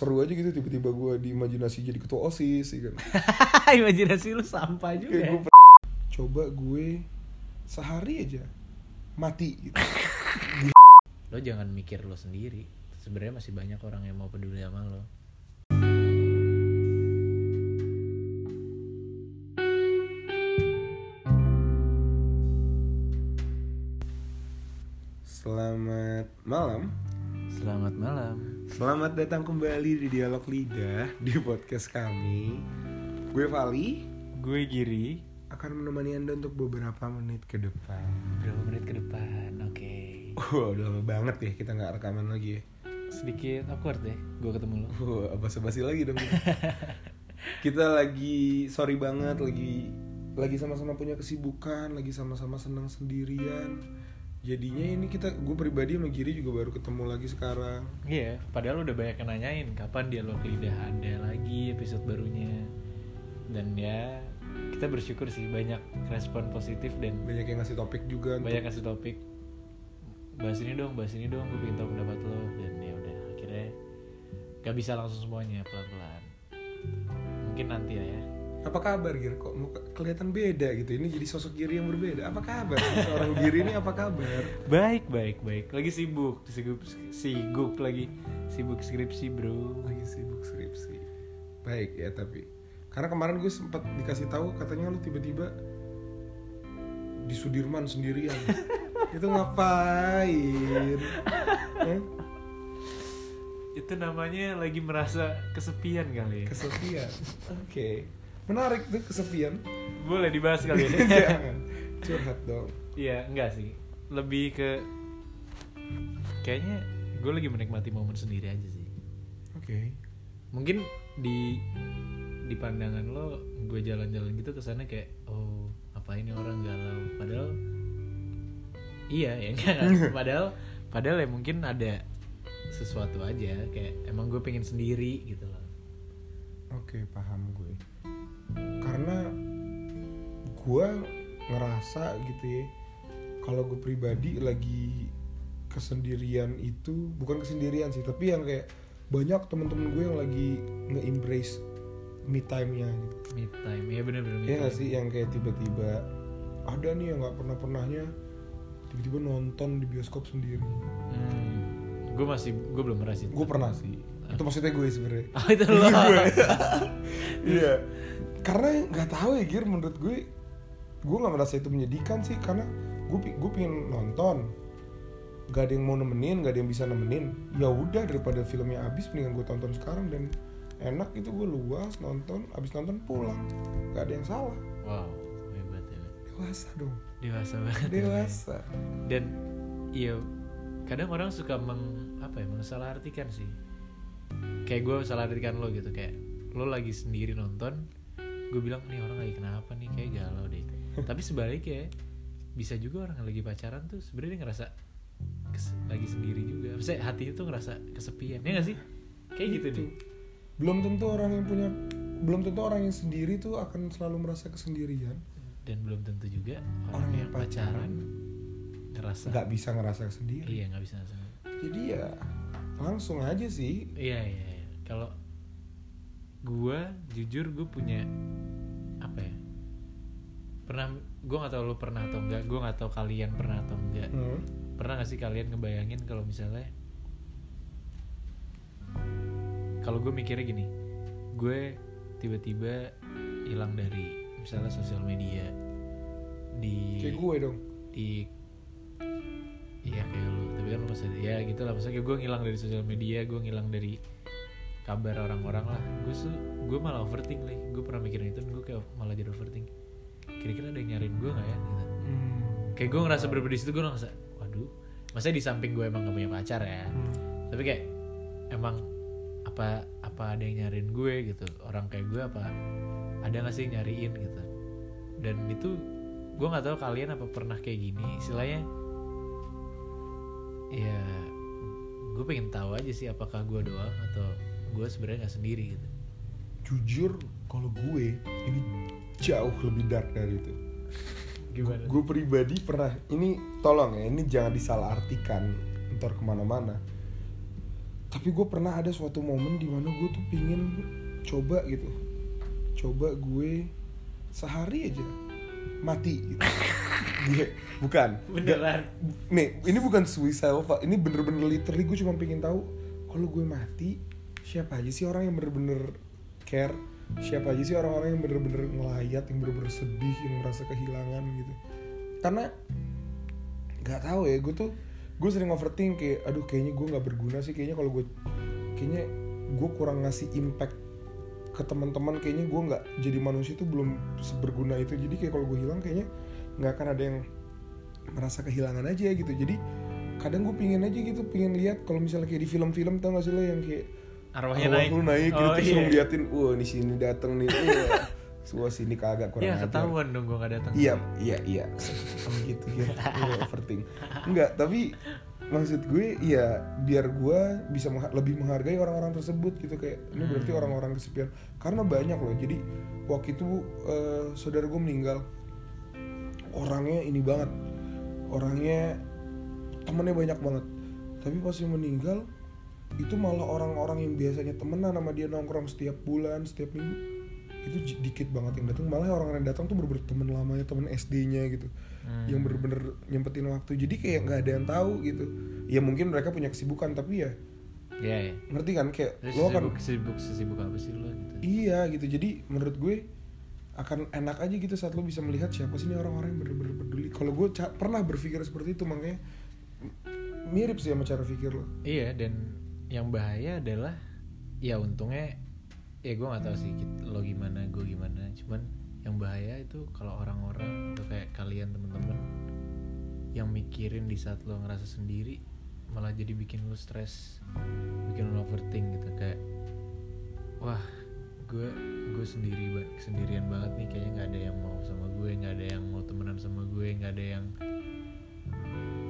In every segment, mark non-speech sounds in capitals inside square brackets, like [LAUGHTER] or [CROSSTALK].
seru aja gitu tiba-tiba gue di imajinasi jadi ketua osis kan [LAUGHS] Imajinasi lu sampah juga. kayak ya. gue coba gue sehari aja mati gitu [LAUGHS] Lo jangan mikir lo sendiri. Sebenarnya masih banyak orang yang mau peduli sama lo. selamat malam Selamat malam. Selamat datang kembali di dialog lidah di podcast kami gue Vali Gue Giri. akan menemani anda untuk beberapa menit ke depan Berapa menit ke depan? Oke. Wah udah lama banget ya kita nggak rekaman lagi ya Sedikit awkward deh. Gue ketemu lo. Wah apa basi lagi dong kita. kita lagi sorry banget lagi lagi sama-sama punya kesibukan lagi sama-sama senang sendirian jadinya ini kita gue pribadi sama Giri juga baru ketemu lagi sekarang Iya. Padahal udah banyak yang nanyain kapan dialog lidah ada lagi episode barunya. Dan ya kita bersyukur sih banyak respon positif dan banyak yang ngasih topik juga banyak kasih topik bahas ini dong bahas ini dong gue pengen tahu pendapat lo dan ya udah akhirnya gak bisa langsung semuanya pelan pelan mungkin nanti lah ya apa kabar Gir? Kok muka kelihatan beda gitu? Ini jadi sosok Giri yang berbeda. Apa kabar? Seorang Giri ini apa kabar? Baik baik baik. Lagi sibuk sibuk sibuk lagi. Sibuk skripsi bro. Lagi sibuk skripsi. Baik ya tapi. Karena kemarin gue sempat dikasih tahu katanya lu tiba-tiba di Sudirman sendirian. [LAUGHS] Itu ngapain? Itu namanya lagi merasa kesepian kali ya? Kesepian. Oke menarik tuh kesepian. Boleh dibahas kali [LAUGHS] ya jangan curhat dong. Iya enggak sih. Lebih ke kayaknya gue lagi menikmati momen sendiri aja sih. Oke. Mungkin di di pandangan lo gue jalan-jalan gitu ke sana kayak oh apa ini orang galau? Padahal iya ya enggak. [LAUGHS] Padahal padahal ya mungkin ada sesuatu aja kayak emang gue pengen sendiri gitu loh. Oke paham gue karena gue ngerasa gitu ya kalau gue pribadi lagi kesendirian itu bukan kesendirian sih tapi yang kayak banyak temen-temen gue yang lagi nge-embrace me time-nya gitu. me time ya bener-bener me time. sih yang kayak tiba-tiba ada nih yang nggak pernah pernahnya tiba-tiba nonton di bioskop sendiri. hmm, gue masih gue belum pernah sih Gue pernah sih. Itu maksudnya gue sebenarnya. oh itu lo. Iya. [LAUGHS] Karena nggak tahu ya Gir menurut gue gue nggak merasa itu menyedihkan sih karena gue gue pengen nonton. Gak ada yang mau nemenin gak ada yang bisa nemenin. Ya udah daripada filmnya habis mendingan gue tonton sekarang dan enak itu gue luas nonton abis nonton pulang. Gak ada yang salah. Wow hebat ya dewasa dong. Dewasa banget. Ya. dewasa. Dan iya kadang orang suka meng apa ya mensalahartikan sih kayak gue salah artikan lo gitu kayak lo lagi sendiri nonton gue bilang nih orang lagi kenapa nih? Kayak galau deh. Tapi sebaliknya bisa juga orang yang lagi pacaran tuh sebenarnya ngerasa kes- lagi sendiri juga. Maksudnya hatinya tuh ngerasa kesepian ya gak sih? Kayak gitu Itu. deh. Belum tentu orang yang punya belum tentu orang yang sendiri tuh akan selalu merasa kesendirian. Dan belum tentu juga orang, Orang yang yang pacaran ngerasa nggak bisa ngerasa sendiri. Iya nggak bisa sendiri. Jadi ya langsung aja sih. Iya iya. Kalau gua jujur gue punya apa ya? Pernah gue nggak tahu lo pernah atau enggak. Gue nggak tahu kalian pernah atau enggak. Hmm. Pernah gak sih kalian ngebayangin kalau misalnya kalau gue mikirnya gini, gue tiba-tiba hilang dari misalnya sosial media di kayak gue dong di iya kayak lu tapi kan masih ya gitu lah maksudnya gue ngilang dari sosial media gue ngilang dari kabar orang-orang lah. Gue tuh gue malah overthink lagi gue pernah mikirin itu gue kayak malah jadi overthink. Kira-kira ada yang nyariin gue nggak ya? Gitu. Hmm. kayak gue ngerasa berbeda di situ gue ngerasa waduh. Maksudnya di samping gue emang gak punya pacar ya. Hmm. tapi kayak emang apa apa ada yang nyariin gue gitu? Orang kayak gue apa ada nggak sih yang nyariin gitu? Dan itu gue nggak tahu kalian apa pernah kayak gini. Istilahnya ya gue pengen tahu aja sih apakah gue doang atau gue sebenarnya nggak sendiri gitu. Jujur kalau gue ini jauh lebih dark dari itu. Gimana? Gue pribadi pernah ini tolong ya ini jangan disalahartikan ntar ke mana-mana. Tapi gue pernah ada suatu momen di mana gue tuh pingin coba gitu. Coba gue sehari aja mati gitu. gue [LAUGHS] bukan. Beneran. Nih ini bukan suicidal Pak. ini bener-bener literally gue cuma pengen tahu kalau gue mati siapa aja sih orang yang bener-bener care? Siapa aja sih orang-orang yang bener-bener ngelayat yang bener-bener sedih yang merasa kehilangan gitu? Karena nggak tahu ya gue tuh gue sering overthink kayak aduh kayaknya gue nggak berguna sih kayaknya kalau gue kayaknya gue kurang ngasih impact ke teman-teman kayaknya gue nggak jadi manusia itu belum seberguna itu. Jadi kayak kalau gue hilang kayaknya nggak akan ada yang merasa kehilangan aja gitu. Jadi kadang gue pingin aja gitu pingin lihat kalau misalnya kayak di film-film tau gak sih lo yang kayak arwahnya arwah naik lu naik gitu oh, terus iya. ngeliatin wah di sini datang nih wah semua sini kagak kurang ya ajar." ketahuan dong gue gak datang Iya, iya, iya. Sama gitu gitu. Gue overthink. Enggak, tapi maksud gue ya biar gue bisa mengha- lebih menghargai orang-orang tersebut gitu kayak ini berarti Hmm. orang-orang kesepian karena banyak loh jadi waktu itu eh, saudara gue meninggal orangnya ini banget orangnya temennya banyak banget tapi pas dia meninggal itu malah orang-orang yang biasanya temenan sama dia nongkrong setiap bulan setiap minggu. Itu dikit banget yang datang malah orang-orang yang datang tuh bener-bener temen lamanya temen SD-nya gitu. Hmm. yang bener-bener nyempetin waktu. Jadi kayak nggak ada yang tahu gitu. Ya mungkin mereka punya kesibukan tapi ya Iya, iya. ngerti kan? Kayak Terus lo kan sibuk, sibuk, apa sih lo gitu? iya gitu. Jadi menurut gue akan enak aja gitu saat lo bisa melihat siapa sih ini orang-orang yang bener-bener peduli. Kalau gue pernah berpikir seperti itu makanya mirip sih sama cara pikir lo. Iya, dan yang bahaya adalah ya untungnya ya gue nggak tahu sih lo gimana, gue gimana. Cuman yang bahaya itu kalau orang-orang atau kayak kalian temen-temen yang mikirin di saat lo ngerasa sendiri malah jadi bikin lo stres, bikin lo overthink gitu kayak wah gue gue sendiri ba- sendirian banget nih kayaknya nggak ada yang mau sama gue nggak ada yang mau temenan sama gue nggak ada yang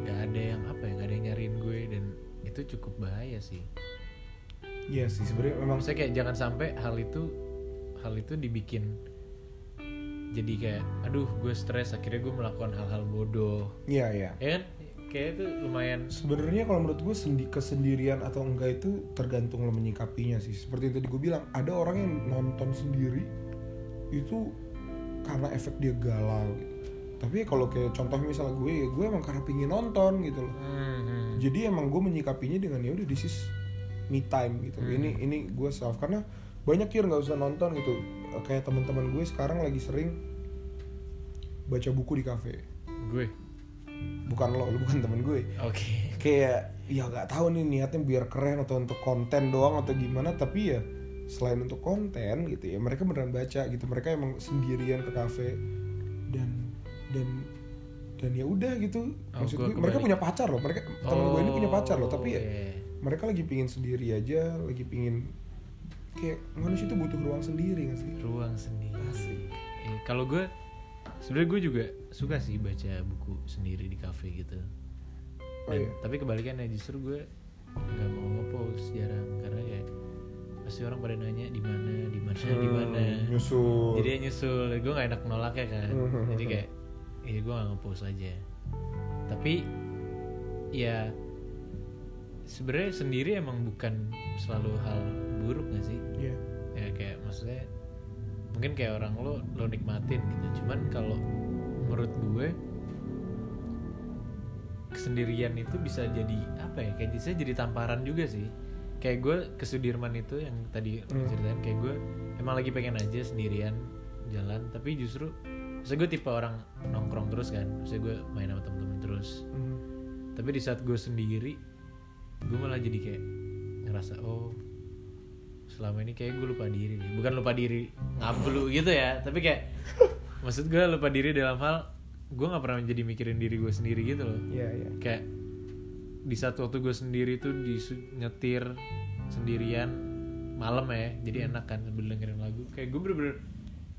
nggak ada yang apa ya nggak ada yang nyariin gue dan itu cukup bahaya sih. Iya sih sebenarnya memang maksudnya kayak jangan sampai hal itu hal itu dibikin jadi kayak aduh gue stres akhirnya gue melakukan hal-hal bodoh. Iya iya. Ya kan? Kayak itu lumayan sebenarnya kalau menurut gue sendi kesendirian atau enggak itu tergantung lo menyikapinya sih. Seperti yang tadi gue bilang ada orang yang nonton sendiri itu karena efek dia galau. Gitu tapi kalau kayak contoh misalnya gue ya gue emang karena pingin nonton gitu loh. Hmm, jadi emang gue menyikapinya dengan ya udah this is me time gitu. Hmm. ini ini gue self. Karena banyak kir nggak usah nonton gitu. Kayak teman-teman gue sekarang lagi sering baca buku di kafe. Gue? Bukan lo [LAUGHS] lo bukan temen gue. Oke. Kayak ya nggak tahu nih niatnya biar keren atau untuk konten doang atau gimana. Tapi ya selain untuk konten gitu ya mereka beneran baca gitu. Mereka emang sendirian ke kafe. Dan dan dan ya udah gitu. Oh, maksud gue mereka punya pacar loh. Mereka temen gue ini punya pacar loh. Tapi ya mereka lagi pingin sendiri aja lagi pingin kayak manusia itu butuh ruang sendiri gak sih? Ruang sendiri. Asik. Eh, kalau gue sebenarnya gue juga suka sih baca buku sendiri di kafe gitu. Oh, Dan- iya. tapi kebalikannya justru gue nggak mau ngepost jarang. Karena ya pasti orang pada nanya di mana? Di mana? Di mana? Hmm, nyusul. Jadi ya nyusul gue nggak enak nolaknya kan. Hmm. jadi kayak ya gue nggak ngepost aja tapi ya sebenarnya sendiri emang bukan selalu hal buruk gak sih Iya. ya kayak maksudnya mungkin kayak orang lo lo nikmatin gitu cuman kalau menurut gue kesendirian itu bisa jadi apa ya kayak bisa jadi tamparan juga sih kayak gue ke Sudirman itu yang tadi Hmm. ceritain kayak gue emang lagi pengen aja sendirian jalan tapi justru Maksudnya gue tipe orang nongkrong terus kan. Maksudnya gue main sama temen-temen terus. Hmm. Tapi di saat gue sendiri Gue malah jadi kayak Ngerasa oh Selama ini kayak gue lupa diri nih. Bukan lupa diri ngablu gitu ya Tapi kayak [LAUGHS] Maksud gue lupa diri dalam hal Gue gak pernah jadi mikirin diri gue sendiri gitu loh. Iya, iya. Kayak Di saat waktu gue sendiri tuh di nyetir Sendirian Malam ya Jadi enak kan sambil dengerin lagu. Kayak gue bener-bener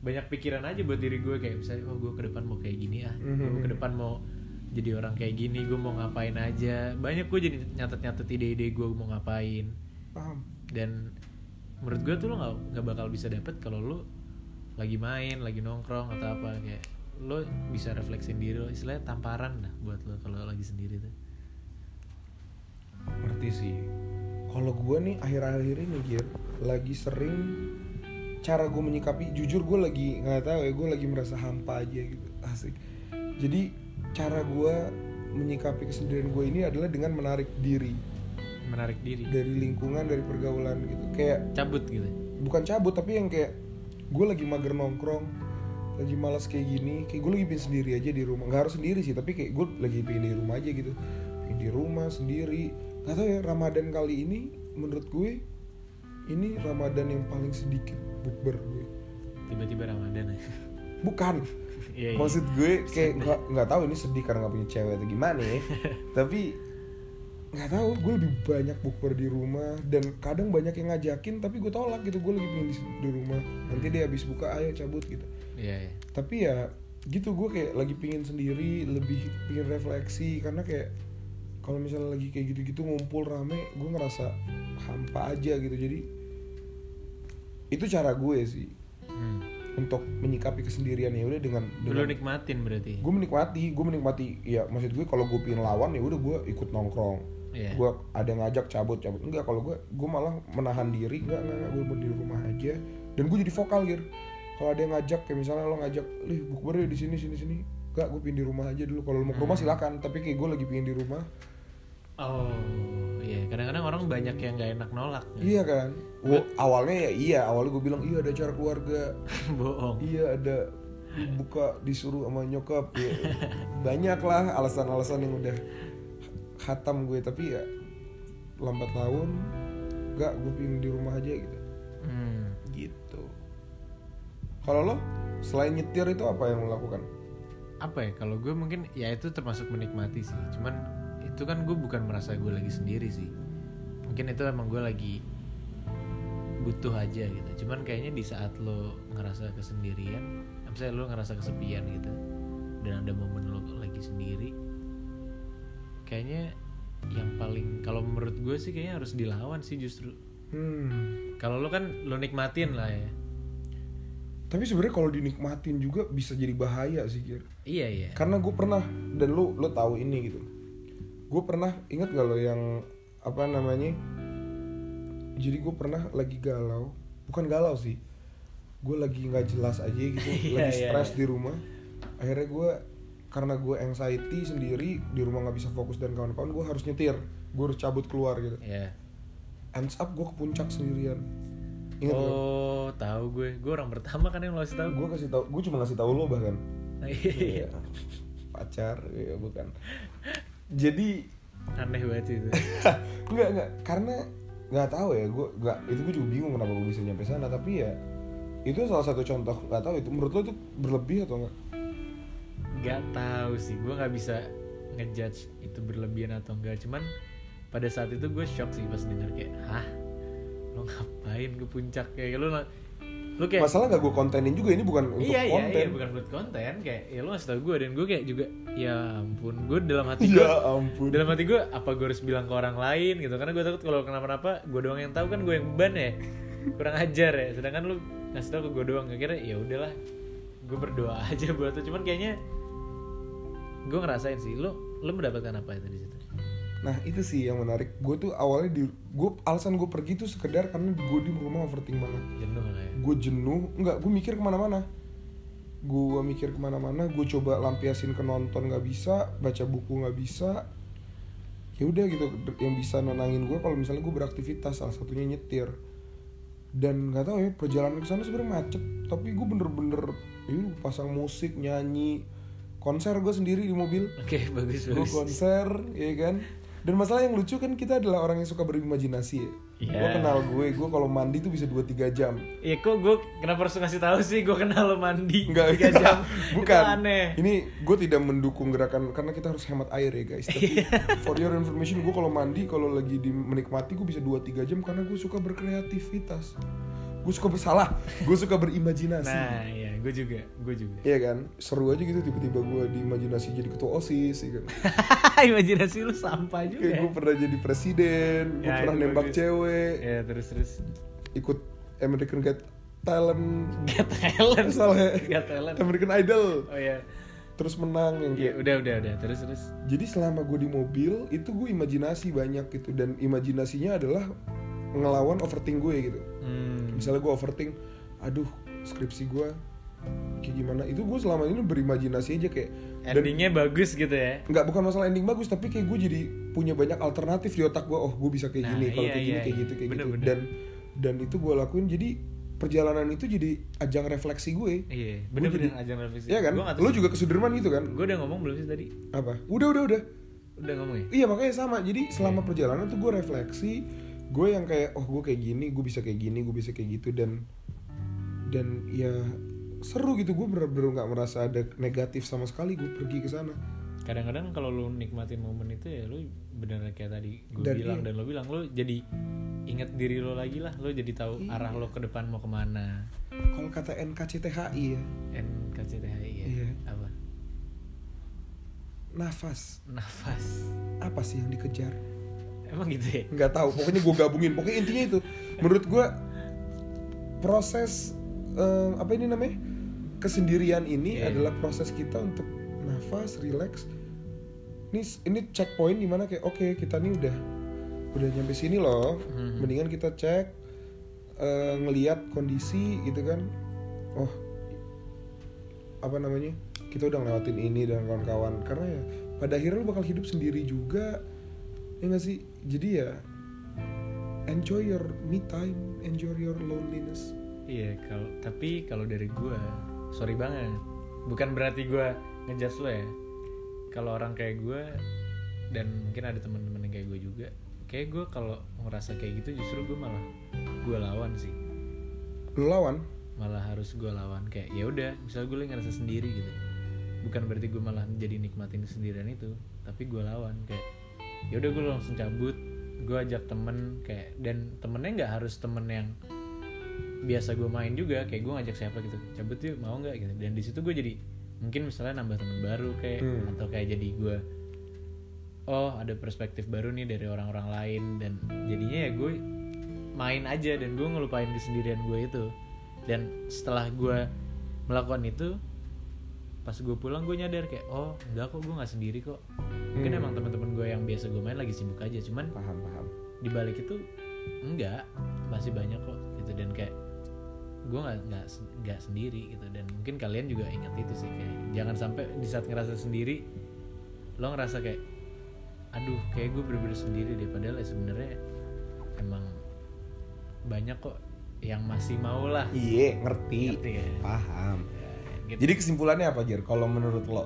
banyak pikiran aja buat diri gue kayak misalnya oh gue ke depan mau kayak gini ah gue ke depan mau jadi orang kayak gini gue mau ngapain aja. Banyak gue jadi nyatet nyatet ide-ide gue mau ngapain. Paham. dan menurut gue tuh lo nggak nggak bakal bisa dapet kalau lo lagi main lagi nongkrong atau apa kayak lo bisa refleksin diri lo istilahnya tamparan lah buat lo kalau lagi sendiri tuh. Ngerti sih. Kalau gue nih akhir-akhir ini Gir lagi sering cara gue menyikapi jujur gue lagi nggak tahu ya gue lagi merasa hampa aja gitu asik. Jadi cara gue menyikapi kesendirian gue ini adalah dengan menarik diri. Menarik diri. Dari lingkungan dari pergaulan gitu. Kayak cabut gitu. Bukan cabut tapi yang kayak gue lagi mager nongkrong lagi malas kayak gini kayak gue lagi pengen sendiri aja di rumah. Nggak harus sendiri sih tapi kayak gue lagi pengen di rumah aja gitu. Pengen di rumah sendiri. Nggak tahu ya ramadan kali ini menurut gue ini ramadan yang paling sedikit bukber gue. Tiba-tiba ramadan ya? Bukan. [LAUGHS] Iya, iya. maksud gue kayak nggak nggak tahu ini sedih karena nggak punya cewek atau gimana ya. [LAUGHS] Tapi nggak tahu gue lebih banyak bukber di rumah dan kadang banyak yang ngajakin tapi gue tolak gitu. Gue lagi pengen di, di rumah. Nanti dia habis buka ayo cabut gitu. Iya iya. Tapi ya gitu gue kayak lagi pingin sendiri lebih pingin refleksi. Karena kayak kalau misalnya lagi kayak gitu-gitu ngumpul rame gue ngerasa hampa aja gitu. Jadi itu cara gue sih. Hmm. untuk menyikapi kesendirian ya udah dengan, lu dengan nikmatin berarti? Gue menikmati gue menikmati ya maksud gue kalau gue pingin lawan ya udah gue ikut nongkrong. Iya. gue ada yang ngajak cabut cabut. Enggak kalau gue gue malah menahan diri. Enggak enggak, enggak gue mau di rumah aja. Dan gue jadi vokal gitu kalau ada yang ngajak kayak misalnya lo ngajak lih bukber di sini sini sini. Enggak gue pingin di rumah aja dulu. Kalau lo mau ke rumah silakan. Tapi kayak gue lagi pingin di rumah. Oh iya kadang-kadang orang banyak yang nggak enak nolak iya kan? Wo- awalnya ya iya awalnya gue bilang iya ada acara keluarga. [LAUGHS] Bohong. Iya ada buka disuruh sama nyokap ya, [LAUGHS] banyak lah alasan-alasan yang udah khatam gue tapi ya lambat laun enggak gue pingin di rumah aja gitu. Hmm. gitu. Kalau lo selain nyetir itu apa yang lo lakukan? Apa ya kalau gue mungkin ya itu termasuk menikmati sih. Cuman itu kan gue bukan merasa gue lagi sendiri sih. Mungkin itu emang gue lagi butuh aja gitu. Cuman kayaknya di saat lo ngerasa kesendirian misalnya lo ngerasa kesepian gitu dan ada momen lo lagi sendiri kayaknya yang paling kalau menurut gue sih kayaknya harus dilawan sih justru. Hmm. Kalau lo kan lo nikmatin lah ya. Tapi sebenarnya kalau dinikmatin juga bisa jadi bahaya sih Gir iya iya. Karena gue pernah dan lo lo tahu ini gitu gue pernah ingat gak lo yang apa namanya jadi gue pernah lagi galau bukan galau sih gue lagi nggak jelas aja gitu [LAUGHS] Iya, lagi iya, stres iya. di rumah akhirnya gue karena gue anxiety sendiri di rumah nggak bisa fokus dan kawan-kawan gue harus nyetir gue harus cabut keluar gitu Iya. ends up gue ke puncak sendirian ingat gak? oh tahu gue gue orang pertama kan yang lo kasih tahu gue kasih tau gue cuma ngasih tahu lo bahkan [LAUGHS] iya Iya. pacar ya bukan jadi aneh banget sih itu. [LAUGHS] Nggak nggak. Karena nggak tahu ya gue nggak itu gue juga bingung kenapa gue bisa nyampe sana. Tapi ya itu salah satu contoh nggak tahu itu. Menurut lo itu berlebih atau enggak nggak tahu sih. Gue nggak bisa ngejudge itu berlebihan atau enggak cuman pada saat itu gue shock sih pas denger kayak hah? Lo ngapain ke puncak kayak lo lo kayak masalah nggak gue kontenin juga ini bukan untuk iya iya konten. iya bukan buat konten kayak ya lo ngasih tau gue dan gue kayak juga ya ampun gue dalam hati gue ya ampun. dalam hati gue apa gue harus bilang ke orang lain gitu? Karena gue takut kalau kenapa-napa gue doang yang tahu kan gue yang beban ya. Kurang ajar ya. Sedangkan lu ngasih tau ke gue doang akhirnya ya udahlah gue berdoa [LAUGHS] aja buat itu cuman kayaknya gue ngerasain sih lo lo mendapatkan apa itu di situ nah itu sih yang menarik. Gue tuh awalnya di gue alasan gue pergi tuh sekedar karena gue di rumah overthinking banget. Jenuh lah ya? Gue jenuh. Nggak gue mikir ke mana-mana. Gue mikir ke mana-mana gue coba lampiasin ke nonton nggak bisa baca buku nggak bisa. Ya udah gitu yang bisa nenangin gue kalau misalnya gue beraktivitas salah satunya nyetir. Dan nggak tahu ya perjalanan ke sana sebenarnya macet. Tapi gue bener-bener ini pasang musik nyanyi. Konser gue sendiri di mobil. Oke bagus gue bagus. konser ya kan dan masalah yang lucu kan kita adalah orang yang suka berimajinasi ya Iya. gue kenal gue gue kalau mandi tuh bisa 2-3 jam ya kok gue kenapa harus ngasih tahu sih gue kenal lo mandi Enggak, tiga jam [LAUGHS] bukan. Itu aneh Ini gue tidak mendukung gerakan karena kita harus hemat air ya guys. Tapi [LAUGHS] for your information, gue kalau mandi kalau lagi di menikmati gue bisa 2-3 jam karena gue suka berkreativitas. Gue suka bersalah, gue suka berimajinasi. nah iya gue juga gue juga Iya kan, seru aja gitu tiba-tiba gue diimajinasi jadi ketua osis, ya kan. [LAUGHS] imajinasi lu sampah juga Kayak gue pernah jadi presiden, gue Ya, pernah itu nembak bagus. cewek, ya terus terus ikut American Got Talent, Get talent salah ya. Get talent American Idol. oh ya terus menang yang Iya, kayak udah udah udah terus terus. jadi selama gue di mobil itu gue imajinasi banyak gitu dan imajinasinya adalah ngelawan overthink gue gitu Hmm. misalnya gue overthink aduh skripsi gue kayak gimana itu gue selama ini berimajinasi aja kayak dan Endingnya bagus gitu ya. nggak bukan masalah ending bagus tapi kayak gue jadi punya banyak alternatif di otak gue oh gue bisa kayak Nah, gini kalau iya, kayak gini iya, kayak iya. gitu kayak Bener, gitu bener. dan dan itu gue lakuin jadi perjalanan itu jadi ajang refleksi gue Iya, bener-bener ajang revisi. Iya kan Gua lo juga ke Sudirman gitu kan Gue udah ngomong belum sih tadi? apa udah udah udah Udah ngomong ya? Iya makanya sama. Jadi selama perjalanan tuh gue refleksi, gue yang kayak oh gue kayak gini, gue bisa kayak gini, gue bisa kayak gitu dan dan ya seru gitu gue bener-bener nggak merasa ada negatif sama sekali gue pergi ke sana. Kadang-kadang kalau lu nikmatin momen itu ya lu bener kayak tadi gue bilang iya. dan lo bilang lu jadi inget diri lo lagi lah, lo jadi tahu Iya. arah lo ke depan mau ke mana. Kalau kata NKCTHI ya, NKCTHI ya. Iya. Apa? nafas Nafas. apa sih yang dikejar? Emang gitu ya? Nggak tahu. Pokoknya gue gabungin. Pokoknya intinya itu. Menurut gue proses eh, apa ini namanya kesendirian ini Iya. adalah proses kita untuk nafas, relax. Ini ini checkpoint di mana kayak oke kita nih udah udah nyampe sini loh. Mhm. Mendingan kita cek eh, ngelihat kondisi gitu kan. Oh apa namanya kita udah ngelewatin ini dan kawan-kawan karena ya pada akhirnya lu bakal hidup sendiri juga ya nggak sih jadi ya enjoy your me time enjoy your loneliness Iya, kalau tapi kalau dari gua, sorry banget. Bukan berarti gua ngejudge lo ya. Kalau orang kayak gua dan mungkin ada teman-teman yang kayak gue juga, kayak gua kalau ngerasa kayak gitu justru gua malah gua lawan sih. lu lawan Malah harus gua lawan kayak ya udah, misal gue lagi ngerasa sendiri gitu. Bukan berarti gue malah jadi nikmatin kesendirian itu, tapi gua lawan kayak ya udah gue langsung cabut, gue ajak temen kayak dan temennya nggak harus temen yang biasa gue main juga kayak gue ngajak siapa gitu cabut yuk mau nggak? gitu. Dan di situ gue jadi mungkin misalnya nambah teman baru kayak Hmm. atau kayak jadi gue oh ada perspektif baru nih dari orang-orang lain. Dan jadinya ya gue main aja dan gue ngelupain kesendirian gue itu. Dan setelah gue melakukan itu pas gue pulang gue nyadar kayak oh enggak kok gue nggak sendiri kok mungkin Hmm. emang teman-teman gue yang biasa gue main lagi sibuk aja cuman paham paham. di balik itu enggak. Masih banyak kok gitu. Dan kayak gue nggak nggak nggak sendiri gitu. Dan mungkin kalian juga ingat itu sih kayak jangan sampai di saat ngerasa sendiri lo ngerasa kayak aduh kayak gue bener-bener sendiri deh. Padahal ya sebenarnya emang banyak kok yang masih mau lah. Iya ngerti. Ngerti ya, paham. Ya, gitu. jadi kesimpulannya apa Gir kalau menurut lo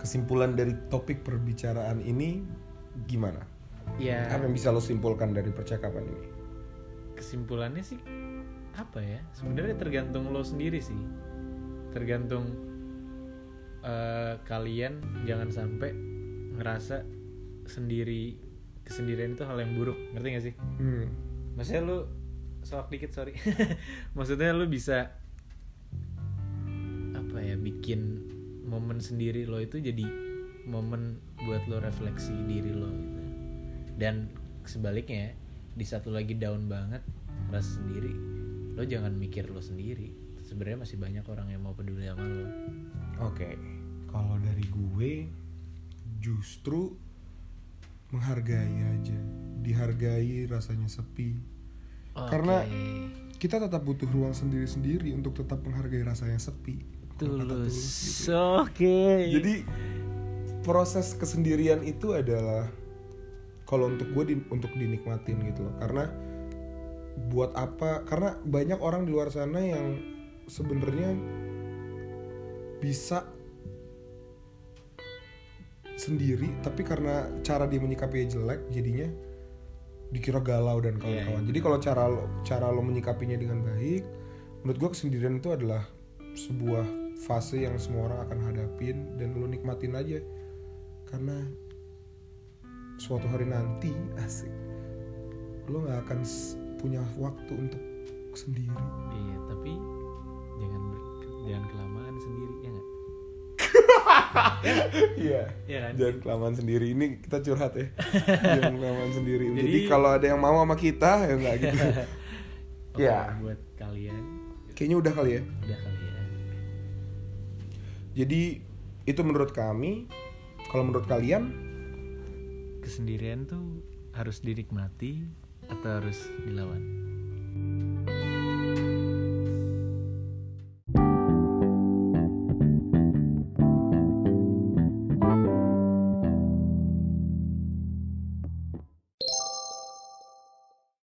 kesimpulan dari topik perbicaraan ini gimana? Ya. Apa yang bisa lo simpulkan dari percakapan ini? Kesimpulannya sih apa ya? Sebenarnya tergantung lo sendiri sih. Tergantung eh, kalian jangan sampai ngerasa sendiri kesendirian itu hal yang buruk. Ngerti gak sih? Hmm. maksudnya lo soak dikit sorry. [LAUGHS] Maksudnya lo bisa apa ya bikin momen sendiri lo itu jadi momen buat lo refleksi diri lo gitu. Dan sebaliknya di satu lagi down banget rasa sendiri lo jangan mikir lo sendiri. Sebenarnya masih banyak orang yang mau peduli sama lo. Oke, kalau dari gue justru menghargai aja, dihargai rasanya sepi. Karena kita tetap butuh ruang sendiri-sendiri untuk tetap menghargai rasanya sepi. Tulus Tulus gitu. oke Jadi proses kesendirian itu adalah kalau untuk gue di- untuk dinikmatin gitu loh. Karena buat apa? Karena banyak orang di luar sana yang sebenarnya bisa sendiri tapi karena cara dia menyikapinya jelek jadinya dikira galau dan kawan-kawan. Iya, iya. Jadi kalau cara lo cara lo menyikapinya dengan baik, menurut gua kesendirian itu adalah sebuah fase yang semua orang akan hadapin dan lo nikmatin aja karena suatu hari nanti asik lo nggak akan punya waktu untuk sendiri. iya tapi jangan jangan kelamaan sendiri ya nggak [LAUGHS] Iya. Iya kan Jangan kelamaan sendiri ini kita curhat ya. [LAUGHS] Jangan kelamaan sendiri. Jadi, Jadi- kalau ada yang mau sama kita ya nggak gitu. [LAUGHS] Ya. buat kalian Kayaknya udah kali ya. udah kali ya jadi itu menurut kami kalau menurut kalian? Kesendirian tuh harus dinikmati atau harus dilawan